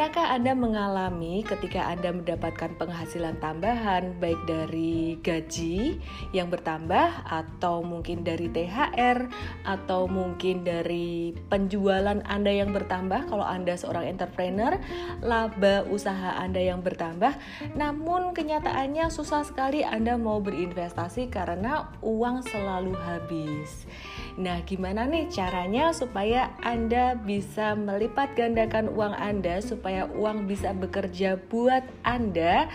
Pernahkah Anda mengalami ketika Anda mendapatkan penghasilan tambahan baik dari gaji yang bertambah atau mungkin dari THR atau mungkin dari penjualan Anda yang bertambah kalau Anda seorang entrepreneur, laba usaha Anda yang bertambah, namun kenyataannya susah sekali Anda mau berinvestasi karena uang selalu habis. Nah, gimana nih caranya supaya Anda bisa melipat gandakan uang Anda supaya uang bisa bekerja buat Anda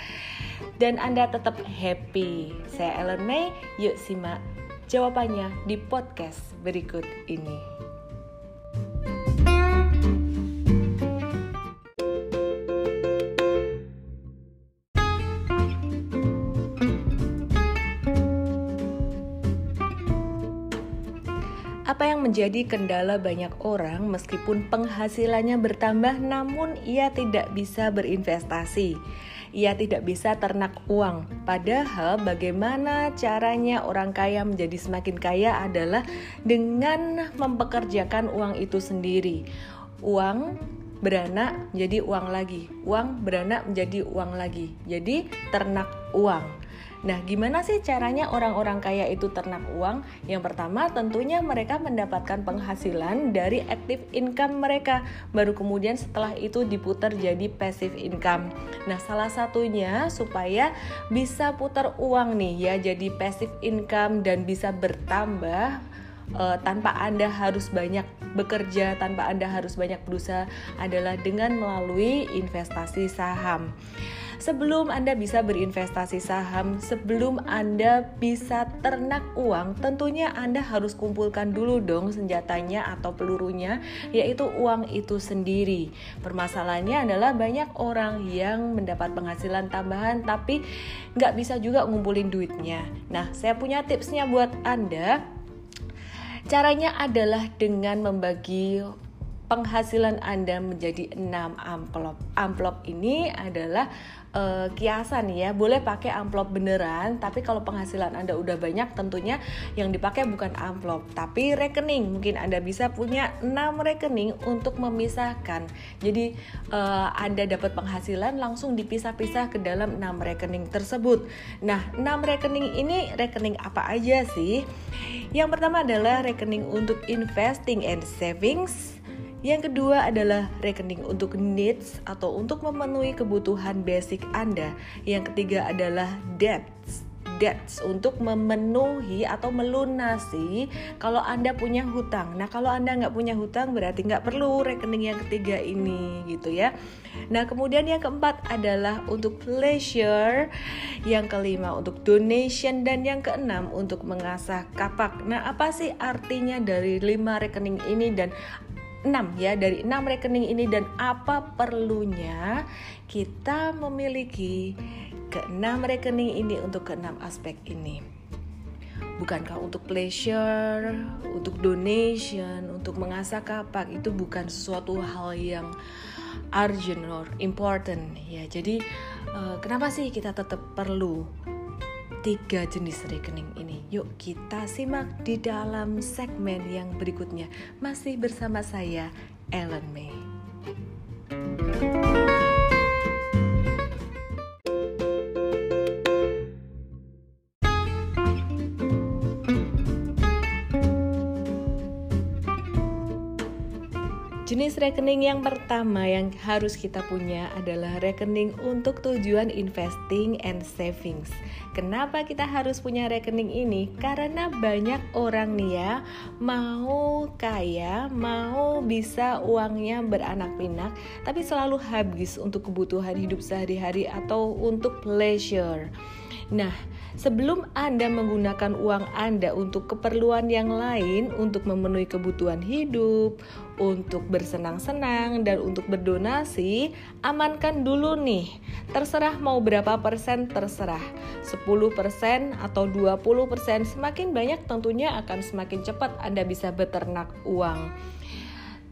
dan Anda tetap happy? Saya Ellen May, yuk simak jawabannya di podcast berikut ini. Menjadi kendala banyak orang meskipun penghasilannya bertambah namun ia tidak bisa berinvestasi. Ia tidak bisa ternak uang. Padahal bagaimana caranya orang kaya menjadi semakin kaya adalah dengan mempekerjakan uang itu sendiri. Uang beranak menjadi uang lagi, uang beranak menjadi uang lagi. Jadi ternak uang. Nah, gimana sih caranya orang-orang kaya itu ternak uang? Yang pertama, tentunya mereka mendapatkan penghasilan dari active income mereka, baru kemudian setelah itu diputar jadi passive income. Nah, salah satunya supaya bisa putar uang nih ya, jadi passive income dan bisa bertambah uh, tanpa Anda harus banyak bekerja, tanpa Anda harus banyak berusaha adalah dengan melalui investasi saham sebelum Anda bisa berinvestasi saham, sebelum Anda bisa ternak uang, tentunya Anda harus kumpulkan dulu dong senjatanya atau pelurunya, yaitu uang itu sendiri. Permasalahannya adalah banyak orang yang mendapat penghasilan tambahan tapi nggak bisa juga ngumpulin duitnya. Nah, saya punya tipsnya buat Anda. Caranya adalah dengan membagi penghasilan Anda menjadi 6 amplop. Amplop ini adalah uh, kiasan ya. Boleh pakai amplop beneran, tapi kalau penghasilan Anda udah banyak tentunya yang dipakai bukan amplop, tapi rekening. Mungkin Anda bisa punya 6 rekening untuk memisahkan. Jadi uh, Anda dapat penghasilan langsung dipisah-pisah ke dalam 6 rekening tersebut. Nah, 6 rekening ini rekening apa aja sih? Yang pertama adalah rekening untuk investing and savings yang kedua adalah rekening untuk needs atau untuk memenuhi kebutuhan basic Anda. Yang ketiga adalah debts debts untuk memenuhi atau melunasi kalau Anda punya hutang. Nah, kalau Anda nggak punya hutang berarti nggak perlu rekening yang ketiga ini gitu ya. Nah, kemudian yang keempat adalah untuk pleasure, yang kelima untuk donation dan yang keenam untuk mengasah kapak. Nah, apa sih artinya dari lima rekening ini dan 6 ya dari 6 rekening ini dan apa perlunya kita memiliki keenam rekening ini untuk keenam aspek ini. Bukankah untuk pleasure, untuk donation, untuk mengasah kapak itu bukan sesuatu hal yang urgent or important ya. Jadi uh, kenapa sih kita tetap perlu tiga jenis rekening ini. Yuk kita simak di dalam segmen yang berikutnya. Masih bersama saya, Ellen May. Jenis rekening yang pertama yang harus kita punya adalah rekening untuk tujuan investing and savings. Kenapa kita harus punya rekening ini? Karena banyak orang nih ya mau kaya, mau bisa uangnya beranak pinak, tapi selalu habis untuk kebutuhan hidup sehari-hari atau untuk pleasure. Nah, sebelum Anda menggunakan uang Anda untuk keperluan yang lain, untuk memenuhi kebutuhan hidup, untuk bersenang-senang, dan untuk berdonasi, amankan dulu nih. Terserah mau berapa persen, terserah. 10% atau 20%, semakin banyak tentunya akan semakin cepat Anda bisa beternak uang.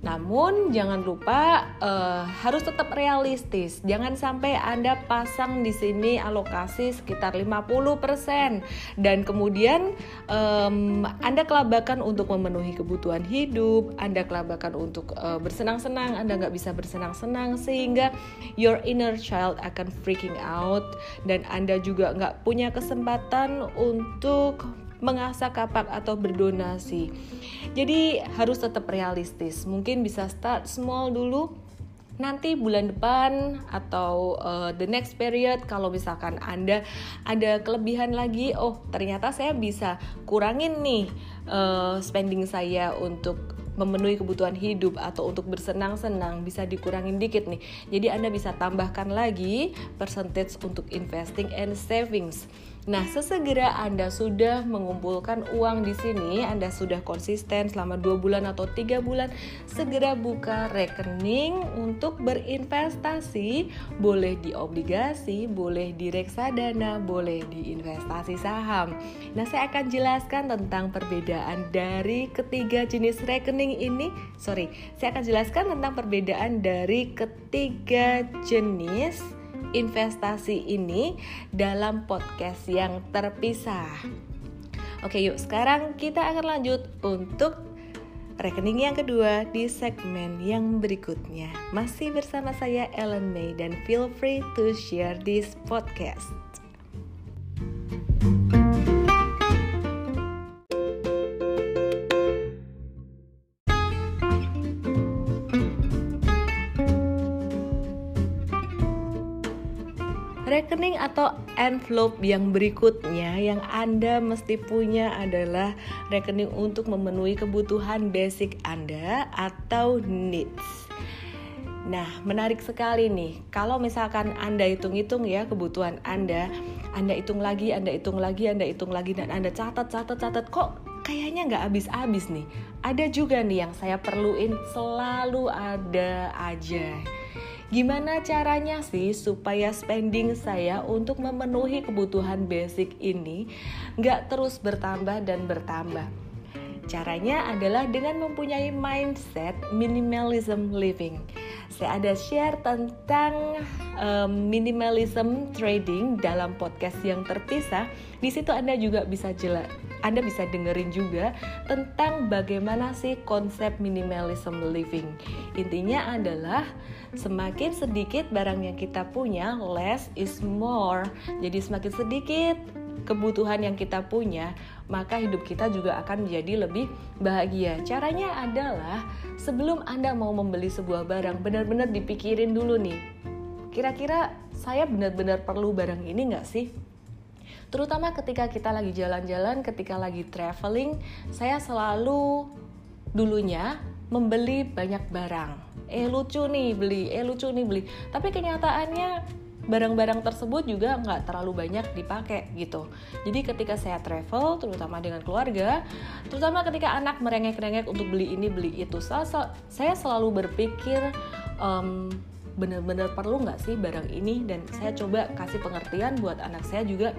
Namun jangan lupa uh, harus tetap realistis. Jangan sampai Anda pasang di sini alokasi sekitar 50% dan kemudian um, Anda kelabakan untuk memenuhi kebutuhan hidup, Anda kelabakan untuk uh, bersenang-senang, Anda nggak bisa bersenang-senang sehingga your inner child akan freaking out dan Anda juga nggak punya kesempatan untuk mengasah kapak atau berdonasi. Jadi harus tetap realistis. Mungkin bisa start small dulu. Nanti bulan depan atau uh, the next period kalau misalkan Anda ada kelebihan lagi, oh ternyata saya bisa kurangin nih uh, spending saya untuk memenuhi kebutuhan hidup atau untuk bersenang-senang bisa dikurangin dikit nih. Jadi Anda bisa tambahkan lagi percentage untuk investing and savings. Nah, sesegera Anda sudah mengumpulkan uang di sini, Anda sudah konsisten selama dua bulan atau tiga bulan, segera buka rekening untuk berinvestasi. Boleh di obligasi, boleh di reksadana, boleh di investasi saham. Nah, saya akan jelaskan tentang perbedaan dari ketiga jenis rekening ini. Sorry, saya akan jelaskan tentang perbedaan dari ketiga jenis investasi ini dalam podcast yang terpisah. Oke, yuk sekarang kita akan lanjut untuk rekening yang kedua di segmen yang berikutnya. Masih bersama saya Ellen May dan feel free to share this podcast. Atau envelope yang berikutnya yang Anda mesti punya adalah rekening untuk memenuhi kebutuhan basic Anda atau needs. Nah, menarik sekali nih. Kalau misalkan Anda hitung-hitung ya kebutuhan Anda, Anda hitung lagi, Anda hitung lagi, Anda hitung lagi dan Anda catat, catat, catat kok kayaknya nggak habis-habis nih. Ada juga nih yang saya perluin selalu ada aja. Gimana caranya sih supaya spending saya untuk memenuhi kebutuhan basic ini nggak terus bertambah dan bertambah? Caranya adalah dengan mempunyai mindset minimalism living. Saya ada share tentang um, minimalism trading dalam podcast yang terpisah. Di situ Anda juga bisa jelas anda bisa dengerin juga tentang bagaimana sih konsep minimalism living. Intinya adalah semakin sedikit barang yang kita punya, less is more. Jadi semakin sedikit kebutuhan yang kita punya, maka hidup kita juga akan menjadi lebih bahagia. Caranya adalah sebelum Anda mau membeli sebuah barang, benar-benar dipikirin dulu nih. Kira-kira saya benar-benar perlu barang ini nggak sih? terutama ketika kita lagi jalan-jalan, ketika lagi traveling, saya selalu dulunya membeli banyak barang. Eh lucu nih beli, eh lucu nih beli. Tapi kenyataannya barang-barang tersebut juga nggak terlalu banyak dipakai gitu. Jadi ketika saya travel, terutama dengan keluarga, terutama ketika anak merengek-rengek untuk beli ini beli itu, saya selalu berpikir um, benar-benar perlu nggak sih barang ini dan saya coba kasih pengertian buat anak saya juga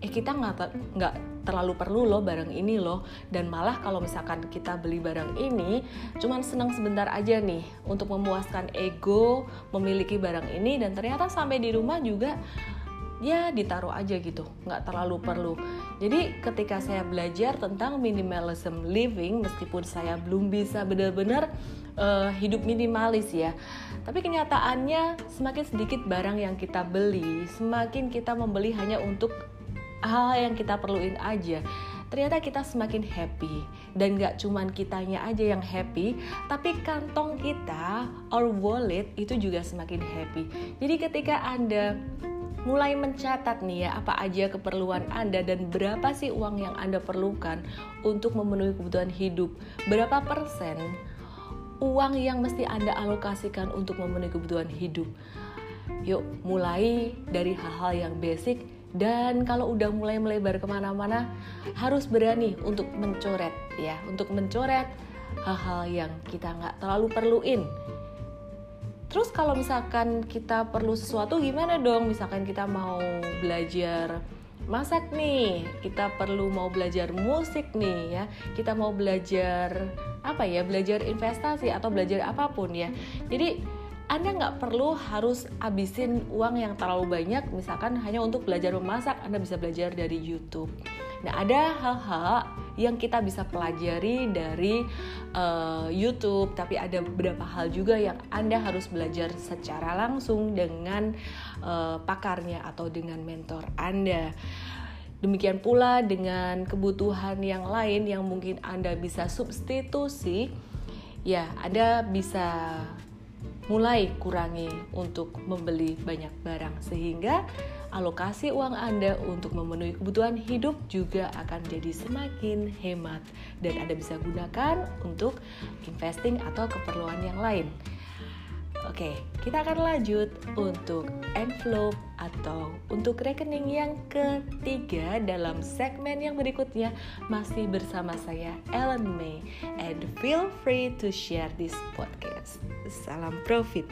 eh kita nggak nggak terlalu perlu loh barang ini loh. Dan malah kalau misalkan kita beli barang ini cuman senang sebentar aja nih untuk memuaskan ego memiliki barang ini dan ternyata sampai di rumah juga ya ditaruh aja gitu nggak terlalu perlu. Jadi ketika saya belajar tentang minimalism living meskipun saya belum bisa benar-benar uh, hidup minimalis ya tapi kenyataannya semakin sedikit barang yang kita beli semakin kita membeli hanya untuk hal yang kita perluin aja ternyata kita semakin happy dan gak cuman kitanya aja yang happy tapi kantong kita or wallet itu juga semakin happy jadi ketika anda mulai mencatat nih ya apa aja keperluan Anda dan berapa sih uang yang Anda perlukan untuk memenuhi kebutuhan hidup. Berapa persen uang yang mesti Anda alokasikan untuk memenuhi kebutuhan hidup. Yuk mulai dari hal-hal yang basic dan kalau udah mulai melebar ke mana-mana harus berani untuk mencoret ya untuk mencoret hal-hal yang kita nggak terlalu perluin Terus kalau misalkan kita perlu sesuatu gimana dong? Misalkan kita mau belajar masak nih, kita perlu mau belajar musik nih ya, kita mau belajar apa ya, belajar investasi atau belajar apa pun ya. Jadi anda nggak perlu harus habisin uang yang terlalu banyak, misalkan hanya untuk belajar memasak, Anda bisa belajar dari YouTube. Nah, ada hal-hal yang kita bisa pelajari dari uh, YouTube, tapi ada beberapa hal juga yang Anda harus belajar secara langsung dengan uh, pakarnya atau dengan mentor Anda. Demikian pula dengan kebutuhan yang lain yang mungkin Anda bisa substitusi, ya, Anda bisa mulai kurangi untuk membeli banyak barang sehingga alokasi uang Anda untuk memenuhi kebutuhan hidup juga akan jadi semakin hemat dan Anda bisa gunakan untuk investing atau keperluan yang lain. Oke, kita akan lanjut untuk envelope atau untuk rekening yang ketiga dalam segmen yang berikutnya masih bersama saya Ellen May and feel free to share this podcast. Salam profit.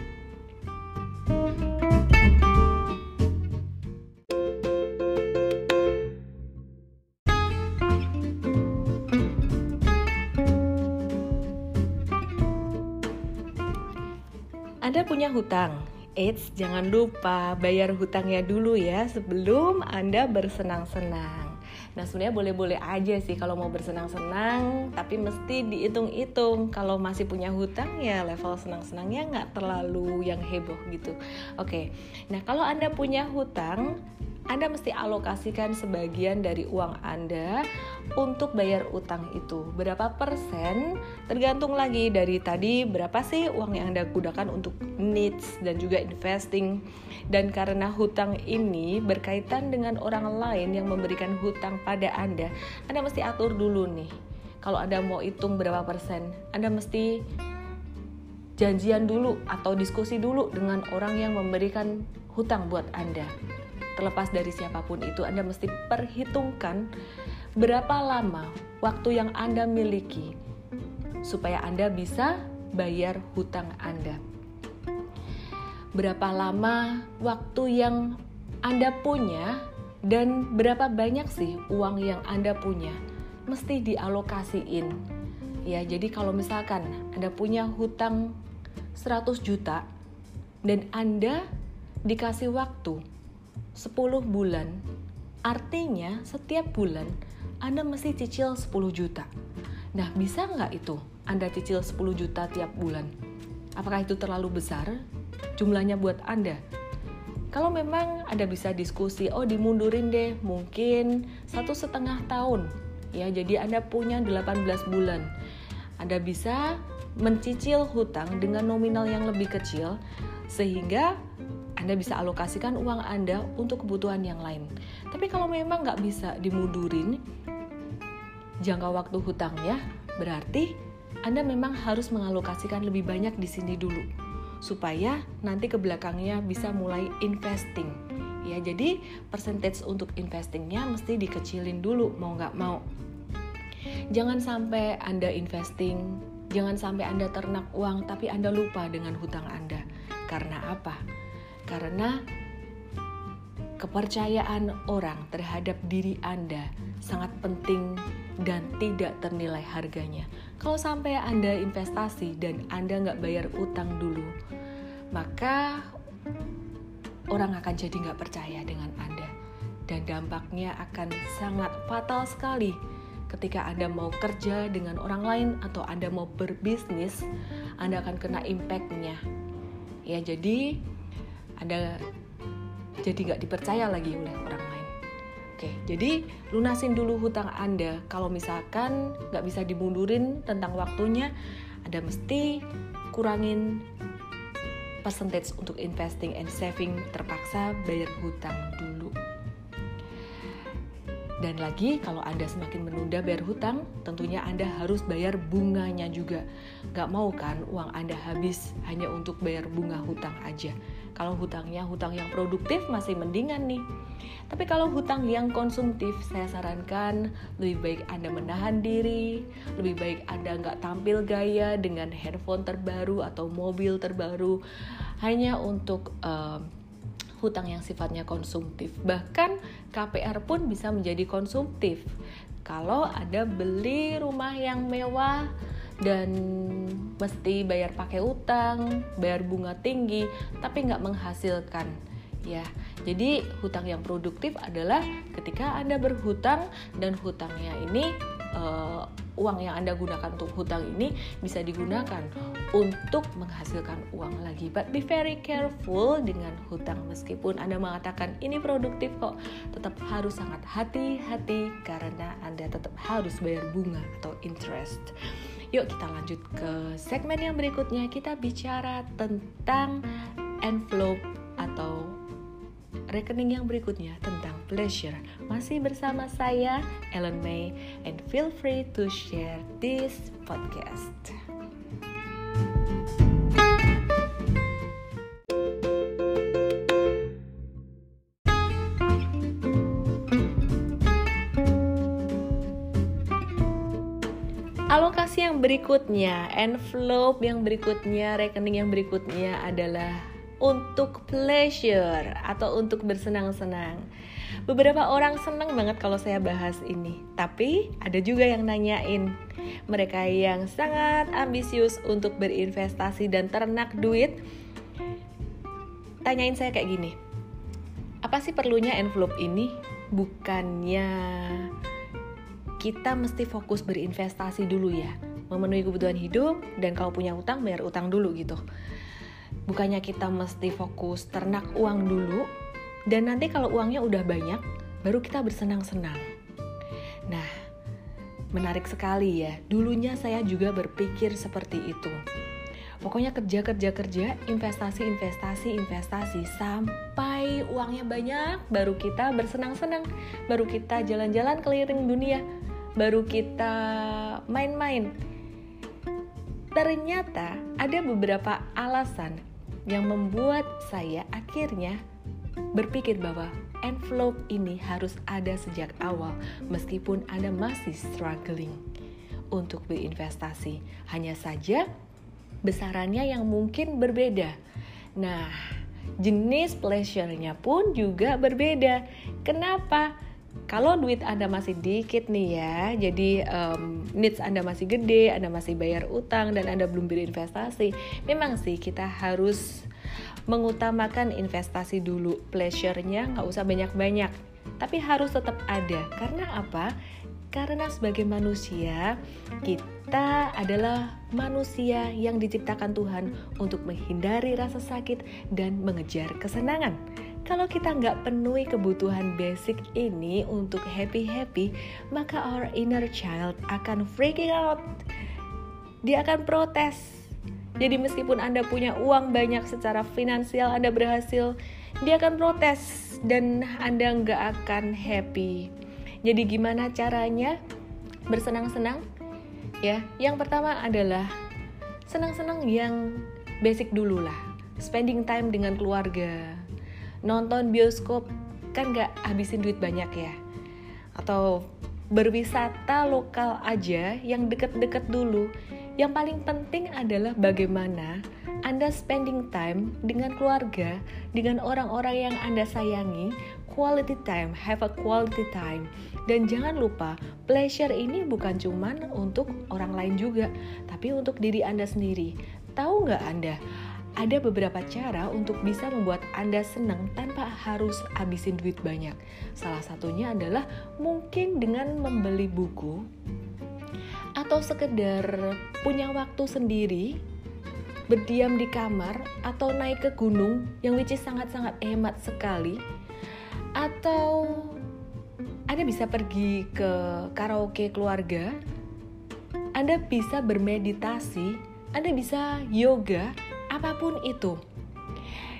Anda punya hutang. Eits, jangan lupa bayar hutangnya dulu ya sebelum Anda bersenang-senang. Nah sebenarnya boleh-boleh aja sih kalau mau bersenang-senang, tapi mesti dihitung-hitung. Kalau masih punya hutang ya level senang-senangnya nggak terlalu yang heboh gitu. Oke, nah kalau Anda punya hutang, anda mesti alokasikan sebagian dari uang Anda untuk bayar utang itu. Berapa persen? Tergantung lagi dari tadi berapa sih uang yang Anda gunakan untuk needs dan juga investing. Dan karena hutang ini berkaitan dengan orang lain yang memberikan hutang pada Anda, Anda mesti atur dulu nih. Kalau Anda mau hitung berapa persen, Anda mesti janjian dulu atau diskusi dulu dengan orang yang memberikan hutang buat Anda terlepas dari siapa pun itu Anda mesti perhitungkan berapa lama waktu yang Anda miliki supaya Anda bisa bayar hutang Anda. Berapa lama waktu yang Anda punya dan berapa banyak sih uang yang Anda punya mesti dialokasiin. Ya, jadi kalau misalkan Anda punya hutang 100 juta dan Anda dikasih waktu 10 bulan, artinya setiap bulan Anda mesti cicil 10 juta. Nah, bisa nggak itu Anda cicil 10 juta tiap bulan? Apakah itu terlalu besar jumlahnya buat Anda? Kalau memang Anda bisa diskusi, oh dimundurin deh, mungkin satu setengah tahun. Ya, jadi Anda punya 18 bulan. Anda bisa mencicil hutang dengan nominal yang lebih kecil sehingga anda bisa alokasikan uang Anda untuk kebutuhan yang lain. Tapi kalau memang nggak bisa dimundurin jangka waktu hutangnya, berarti Anda memang harus mengalokasikan lebih banyak di sini dulu supaya nanti ke belakangnya bisa mulai investing. Ya, jadi percentage untuk investingnya mesti dikecilin dulu mau nggak mau. Jangan sampai Anda investing, jangan sampai Anda ternak uang tapi Anda lupa dengan hutang Anda. Karena apa? Karena kepercayaan orang terhadap diri Anda sangat penting dan tidak ternilai harganya. Kalau sampai Anda investasi dan Anda nggak bayar utang dulu, maka orang akan jadi nggak percaya dengan Anda. Dan dampaknya akan sangat fatal sekali ketika Anda mau kerja dengan orang lain atau Anda mau berbisnis, Anda akan kena impactnya. Ya, jadi anda jadi nggak dipercaya lagi oleh orang lain. Oke, jadi lunasin dulu hutang Anda. Kalau misalkan nggak bisa dimundurin tentang waktunya, Anda mesti kurangin percentage untuk investing and saving terpaksa bayar hutang dulu. Dan lagi kalau Anda semakin menunda bayar hutang, tentunya Anda harus bayar bunganya juga. Gak mau kan uang Anda habis hanya untuk bayar bunga hutang aja. Kalau hutangnya hutang yang produktif masih mendingan nih. Tapi kalau hutang yang konsumtif, saya sarankan lebih baik Anda menahan diri, lebih baik Anda nggak tampil gaya dengan handphone terbaru atau mobil terbaru hanya untuk uh, hutang yang sifatnya konsumtif. Bahkan KPR pun bisa menjadi konsumtif. Kalau ada beli rumah yang mewah dan mesti bayar pakai utang, bayar bunga tinggi, tapi nggak menghasilkan. Ya, jadi hutang yang produktif adalah ketika Anda berhutang dan hutangnya ini uh, uang yang Anda gunakan untuk hutang ini bisa digunakan untuk menghasilkan uang lagi. But be very careful dengan hutang meskipun Anda mengatakan ini produktif kok, tetap harus sangat hati-hati karena Anda tetap harus bayar bunga atau interest. Yuk kita lanjut ke segmen yang berikutnya kita bicara tentang envelope atau rekening yang berikutnya tentang pleasure. Masih bersama saya, Ellen May, and feel free to share this podcast. Berikutnya, envelope yang berikutnya, rekening yang berikutnya adalah untuk pleasure atau untuk bersenang-senang. Beberapa orang senang banget kalau saya bahas ini, tapi ada juga yang nanyain. Mereka yang sangat ambisius untuk berinvestasi dan ternak duit, tanyain saya kayak gini. Apa sih perlunya envelope ini? Bukannya kita mesti fokus berinvestasi dulu ya, memenuhi kebutuhan hidup dan kalau punya utang bayar utang dulu gitu bukannya kita mesti fokus ternak uang dulu dan nanti kalau uangnya udah banyak baru kita bersenang-senang. Nah, menarik sekali ya. Dulunya saya juga berpikir seperti itu. Pokoknya kerja kerja kerja, investasi investasi investasi sampai uangnya banyak, baru kita bersenang-senang, baru kita jalan-jalan keliling dunia, baru kita main-main. Ternyata ada beberapa alasan yang membuat saya akhirnya berpikir bahwa envelope ini harus ada sejak awal meskipun Anda masih struggling untuk berinvestasi. Hanya saja besarannya yang mungkin berbeda. Nah, jenis pleasure-nya pun juga berbeda. Kenapa? Kalau duit Anda masih dikit nih ya, jadi um, needs Anda masih gede, Anda masih bayar utang dan Anda belum berinvestasi, memang sih kita harus mengutamakan investasi dulu. Pleasure-nya nggak usah banyak-banyak, tapi harus tetap ada. Karena apa? Karena sebagai manusia, kita adalah manusia yang diciptakan Tuhan untuk menghindari rasa sakit dan mengejar kesenangan. Kalau kita nggak penuhi kebutuhan basic ini untuk happy-happy, maka our inner child akan freaking out. Dia akan protes. Jadi meskipun Anda punya uang banyak secara finansial, Anda berhasil, dia akan protes dan Anda nggak akan happy. Jadi gimana caranya bersenang-senang? Ya, yang pertama adalah senang-senang yang basic dulu lah. Spending time dengan keluarga, nonton bioskop kan gak habisin duit banyak ya atau berwisata lokal aja yang deket-deket dulu yang paling penting adalah bagaimana Anda spending time dengan keluarga, dengan orang-orang yang Anda sayangi, quality time, have a quality time. Dan jangan lupa, pleasure ini bukan cuman untuk orang lain juga, tapi untuk diri Anda sendiri. Tahu nggak Anda? Ada beberapa cara untuk bisa membuat Anda senang tanpa harus habisin duit banyak. Salah satunya adalah mungkin dengan membeli buku atau sekedar punya waktu sendiri berdiam di kamar atau naik ke gunung yang which is sangat-sangat hemat sekali. Atau Anda bisa pergi ke karaoke keluarga. Anda bisa bermeditasi. Anda bisa yoga apa pun itu.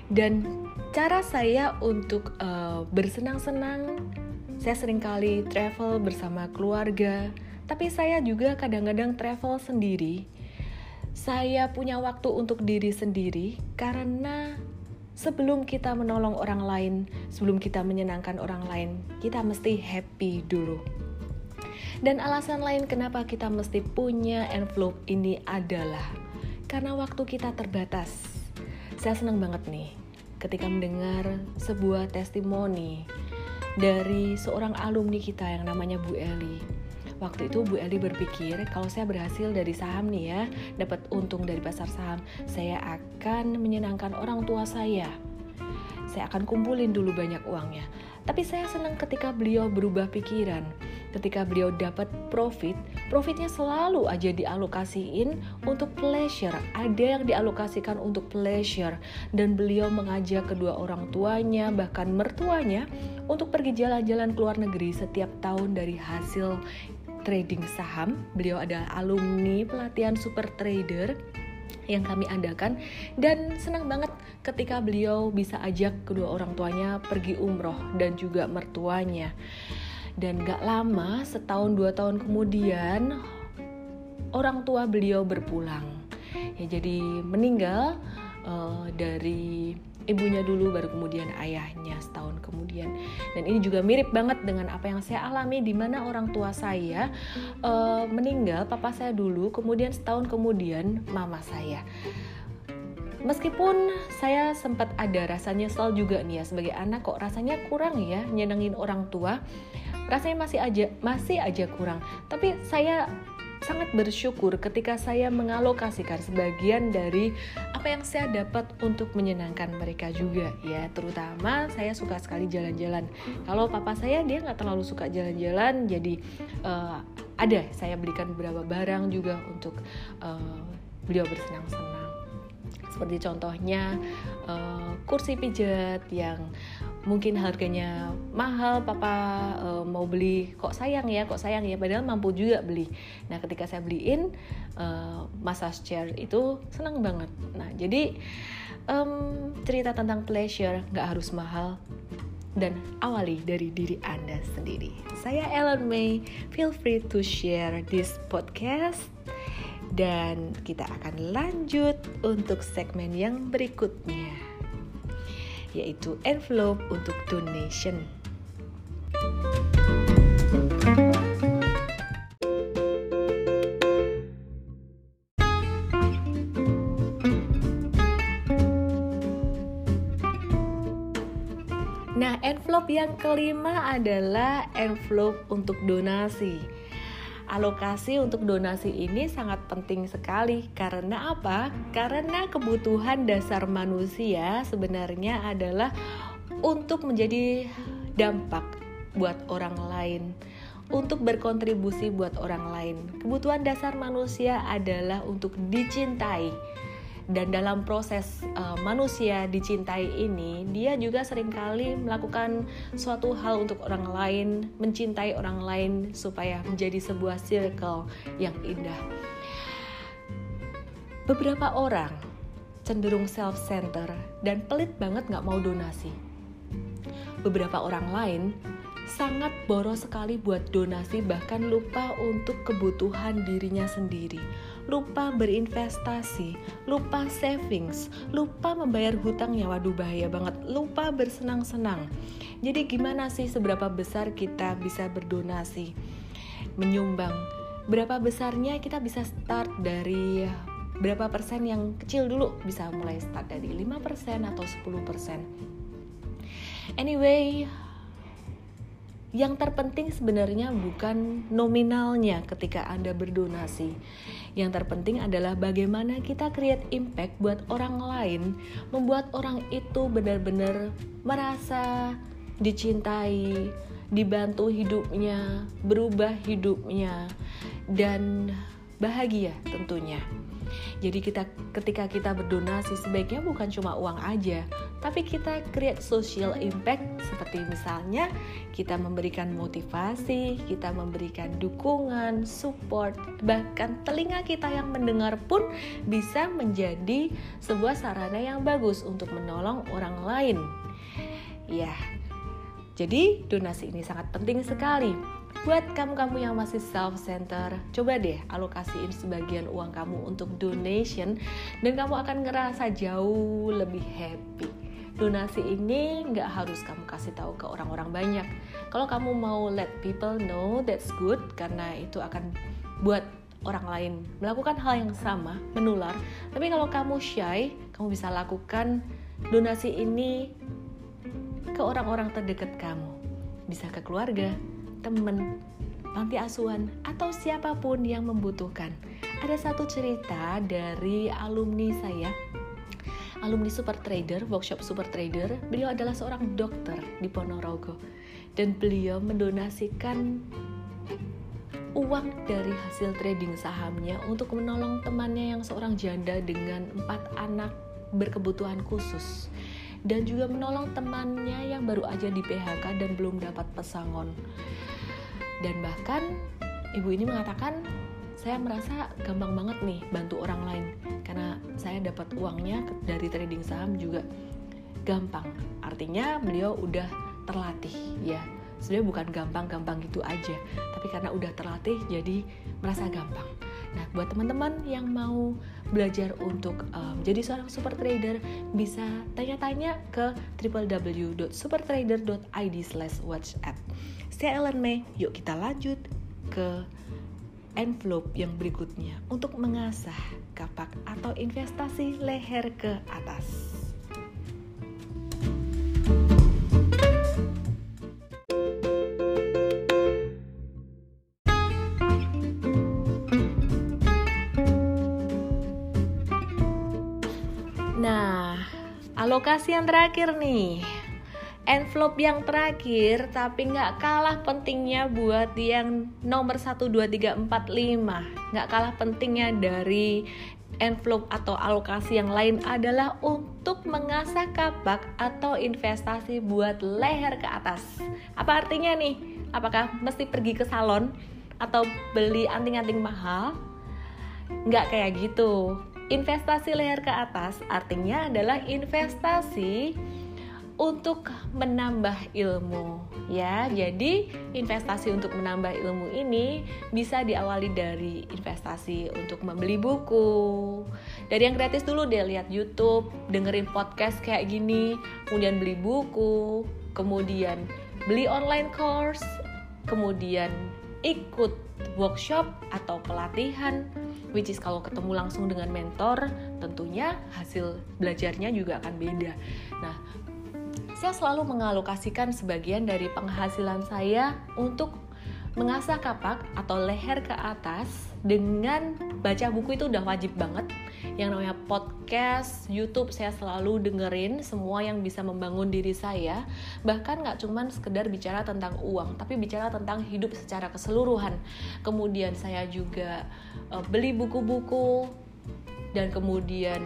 Dan cara saya untuk uh, bersenang-senang, saya sering kali travel bersama keluarga, tapi saya juga kadang-kadang travel sendiri. Saya punya waktu untuk diri sendiri karena sebelum kita menolong orang lain, sebelum kita menyenangkan orang lain, kita mesti happy dulu. Dan alasan lain kenapa kita mesti punya envelope ini adalah karena waktu kita terbatas. Saya senang banget nih. ketika mendengar sebuah testimoni dari seorang alumni kita yang namanya Bu Eli. Waktu itu Bu Eli berpikir kalau saya berhasil dari saham nih ya, dapat untung dari pasar saham, saya akan menyenangkan orang tua saya. Saya akan kumpulin dulu banyak uangnya. Tapi saya senang ketika beliau berubah pikiran ketika beliau dapat profit, profitnya selalu aja dialokasiin untuk pleasure. Ada yang dialokasikan untuk pleasure dan beliau mengajak kedua orang tuanya bahkan mertuanya untuk pergi jalan-jalan ke luar negeri setiap tahun dari hasil trading saham. Beliau adalah alumni pelatihan super trader yang kami adakan. Dan senang banget ketika beliau bisa ajak kedua orang tuanya pergi umroh dan juga mertuanya. Dan gak lama setahun dua tahun kemudian orang tua beliau berpulang. Ya jadi meninggal uh, dari ibunya dulu baru kemudian ayahnya setahun kemudian. Dan ini juga mirip banget dengan apa yang saya alami di mana orang tua saya uh, meninggal papa saya dulu kemudian setahun kemudian mama saya. Meskipun saya sempat ada rasa nyesel juga nih ya sebagai anak kok rasanya kurang ya nyenengin orang tua? Rasanya masih aja masih aja kurang. Tapi saya sangat bersyukur ketika saya mengalokasikan sebagian dari apa yang saya dapat untuk menyenangkan mereka juga ya. Terutama saya suka sekali jalan-jalan. Kalau papa saya dia nggak terlalu suka jalan-jalan jadi uh, ada. Saya belikan beberapa barang juga untuk uh, beliau bersenang-senang. Seperti contohnya uh, kursi pijat yang mungkin harganya mahal papa uh, mau beli kok sayang ya kok sayang ya padahal mampu juga beli. Nah ketika saya beliin uh, massage chair itu senang banget. Nah jadi um, cerita tentang pleasure nggak harus mahal dan awali dari diri Anda sendiri. Saya Ellen May, feel free to share this podcast. Dan kita akan lanjut untuk segmen yang berikutnya yaitu envelope untuk donation. Nah, envelope yang kelima adalah envelope untuk donasi alokasi untuk donasi ini sangat penting sekali karena apa? Karena kebutuhan dasar manusia sebenarnya adalah untuk menjadi dampak buat orang lain, untuk berkontribusi buat orang lain. Kebutuhan dasar manusia adalah untuk dicintai dan dalam proses uh, manusia dicintai ini dia juga sering kali melakukan suatu hal untuk orang lain mencintai orang lain supaya menjadi sebuah circle yang indah. Beberapa orang cenderung self center dan pelit banget nggak mau donasi. Beberapa orang lain sangat boros sekali buat donasi bahkan lupa untuk kebutuhan dirinya sendiri lupa berinvestasi, lupa savings, lupa membayar hutangnya, waduh bahaya banget, lupa bersenang-senang. Jadi gimana sih seberapa besar kita bisa berdonasi, menyumbang? Berapa besarnya kita bisa start dari berapa persen yang kecil dulu bisa mulai start dari 5% atau 10%. Anyway, yang terpenting sebenarnya bukan nominalnya ketika Anda berdonasi. Yang terpenting adalah bagaimana kita create impact buat orang lain, membuat orang itu benar-benar merasa dicintai, dibantu hidupnya, berubah hidupnya, dan bahagia tentunya. Jadi kita ketika kita berdonasi sebaiknya bukan cuma uang aja, tapi kita create social impact seperti misalnya kita memberikan motivasi, kita memberikan dukungan, support, bahkan telinga kita yang mendengar pun bisa menjadi sebuah sarana yang bagus untuk menolong orang lain. Ya. Jadi donasi ini sangat penting sekali Buat kamu-kamu yang masih self-center, coba deh alokasiin sebagian uang kamu untuk donation dan kamu akan ngerasa jauh lebih happy. Donasi ini nggak harus kamu kasih tahu ke orang-orang banyak. Kalau kamu mau let people know, that's good karena itu akan buat orang lain melakukan hal yang sama, menular. Tapi kalau kamu shy, kamu bisa lakukan donasi ini ke orang-orang terdekat kamu. Bisa ke keluarga, teman, panti asuhan, atau siapa pun yang membutuhkan. Ada satu cerita dari alumni saya, alumni Super Trader, workshop Super Trader. Beliau adalah seorang dokter di Ponorogo dan beliau mendonasikan uang dari hasil trading sahamnya untuk menolong temannya yang seorang janda dengan empat anak berkebutuhan khusus dan juga menolong temannya yang baru aja di PHK dan belum dapat pesangon. Dan bahkan ibu ini mengatakan saya merasa gampang banget nih bantu orang lain karena saya dapat uangnya dari trading saham juga gampang. Artinya beliau udah terlatih ya. Sebenarnya bukan gampang-gampang gitu aja, tapi karena udah terlatih jadi merasa gampang. Nah, buat teman-teman yang mau belajar untuk um, seorang super trader, bisa tanya-tanya ke www.supertrader.id/whatsapp. Saya Ellen May, yuk kita lanjut ke envelope yang berikutnya untuk mengasah kapak atau investasi leher ke atas. Nah, alokasi yang terakhir nih envelope yang terakhir tapi nggak kalah pentingnya buat yang nomor 1, 2, 3, 4, 5 nggak kalah pentingnya dari envelope atau alokasi yang lain adalah untuk mengasah kapak atau investasi buat leher ke atas apa artinya nih? apakah mesti pergi ke salon atau beli anting-anting mahal? nggak kayak gitu investasi leher ke atas artinya adalah investasi untuk menambah ilmu ya. Jadi investasi untuk menambah ilmu ini bisa diawali dari investasi untuk membeli buku. Dari yang gratis dulu deh lihat YouTube, dengerin podcast kayak gini, kemudian beli buku, kemudian beli online course, kemudian ikut workshop atau pelatihan which is kalau ketemu langsung dengan mentor tentunya hasil belajarnya juga akan beda. Nah, saya selalu mengalokasikan sebagian dari penghasilan saya untuk mengasah kapak atau leher ke atas dengan baca buku itu udah wajib banget. Yang namanya podcast, YouTube saya selalu dengerin semua yang bisa membangun diri saya. Bahkan nggak cuman sekedar bicara tentang uang tapi bicara tentang hidup secara keseluruhan. Kemudian saya juga uh, beli buku-buku dan kemudian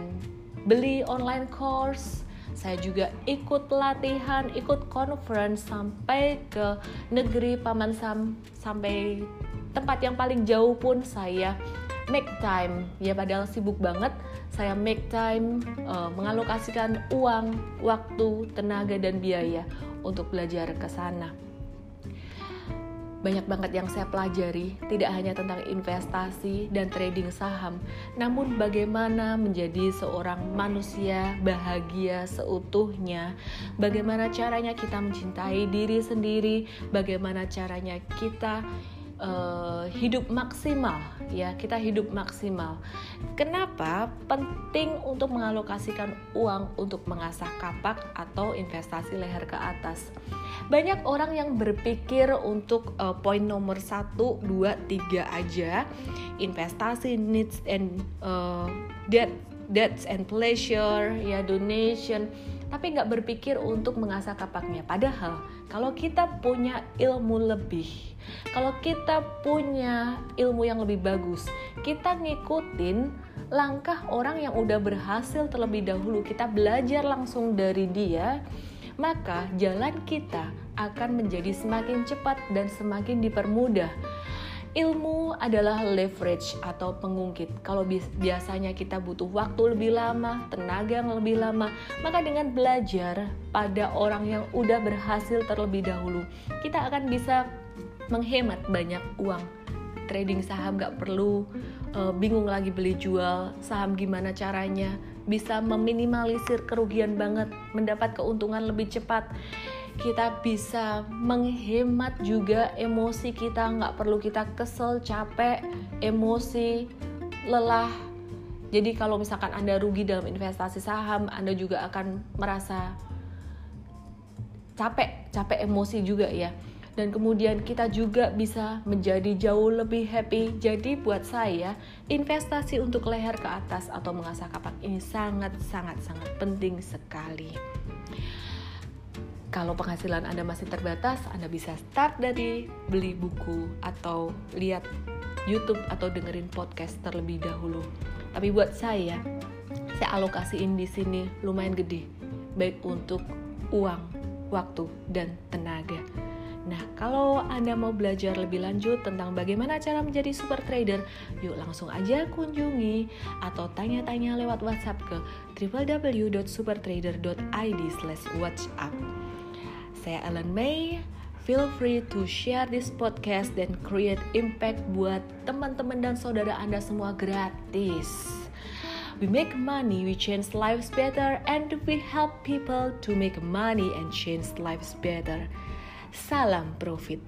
beli online course saya juga ikut pelatihan, ikut conference sampai ke negeri Paman Sam sampai tempat yang paling jauh pun saya make time. Ya padahal sibuk banget saya make time uh, mengalokasikan uang, waktu, tenaga dan biaya untuk belajar ke sana banyak banget yang saya pelajari, tidak hanya tentang investasi dan trading saham, namun bagaimana menjadi seorang manusia bahagia seutuhnya, bagaimana caranya kita mencintai diri sendiri, bagaimana caranya kita uh, hidup maksimal ya kita hidup maksimal. Kenapa penting untuk mengalokasikan uang untuk mengasah kapak atau investasi leher ke atas? Banyak orang yang berpikir untuk uh, poin nomor 1, 2, 3 aja investasi needs and uh, debt debts and pleasure ya donation tapi nggak berpikir untuk mengasah kapaknya. Padahal kalau kita punya ilmu lebih, kalau kita punya ilmu yang lebih bagus, kita ngikutin langkah orang yang udah berhasil terlebih dahulu, kita belajar langsung dari dia, maka jalan kita akan menjadi semakin cepat dan semakin dipermudah Ilmu adalah leverage atau pengungkit. Kalau biasanya kita butuh waktu lebih lama, tenaga yang lebih lama, maka dengan belajar pada orang yang udah berhasil terlebih dahulu, kita akan bisa menghemat banyak uang. Trading saham gak perlu uh, bingung lagi beli jual saham gimana caranya, bisa meminimalisir kerugian banget, mendapat keuntungan lebih cepat kita bisa menghemat juga emosi kita nggak perlu kita kesel capek emosi lelah Jadi kalau misalkan Anda rugi dalam investasi saham, Anda juga akan merasa capek, capek emosi juga ya. Dan kemudian kita juga bisa menjadi jauh lebih happy. Jadi buat saya, investasi untuk leher ke atas atau mengasah kapak ini sangat sangat sangat penting sekali. Kalau penghasilan Anda masih terbatas, Anda bisa start dari beli buku atau lihat YouTube atau dengerin podcast terlebih dahulu. Tapi buat saya, saya alokasiin di sini lumayan gede, baik untuk uang, waktu, dan tenaga. Nah, kalau Anda mau belajar lebih lanjut tentang bagaimana cara menjadi super trader, yuk langsung aja kunjungi atau tanya-tanya lewat WhatsApp ke www.supertrader.id/whatsapp. Saya Ellen May. Feel free to share this podcast dan create impact buat teman-teman dan saudara Anda semua gratis. We make money, we change lives better, and we help people to make money and change lives better. Salam profit.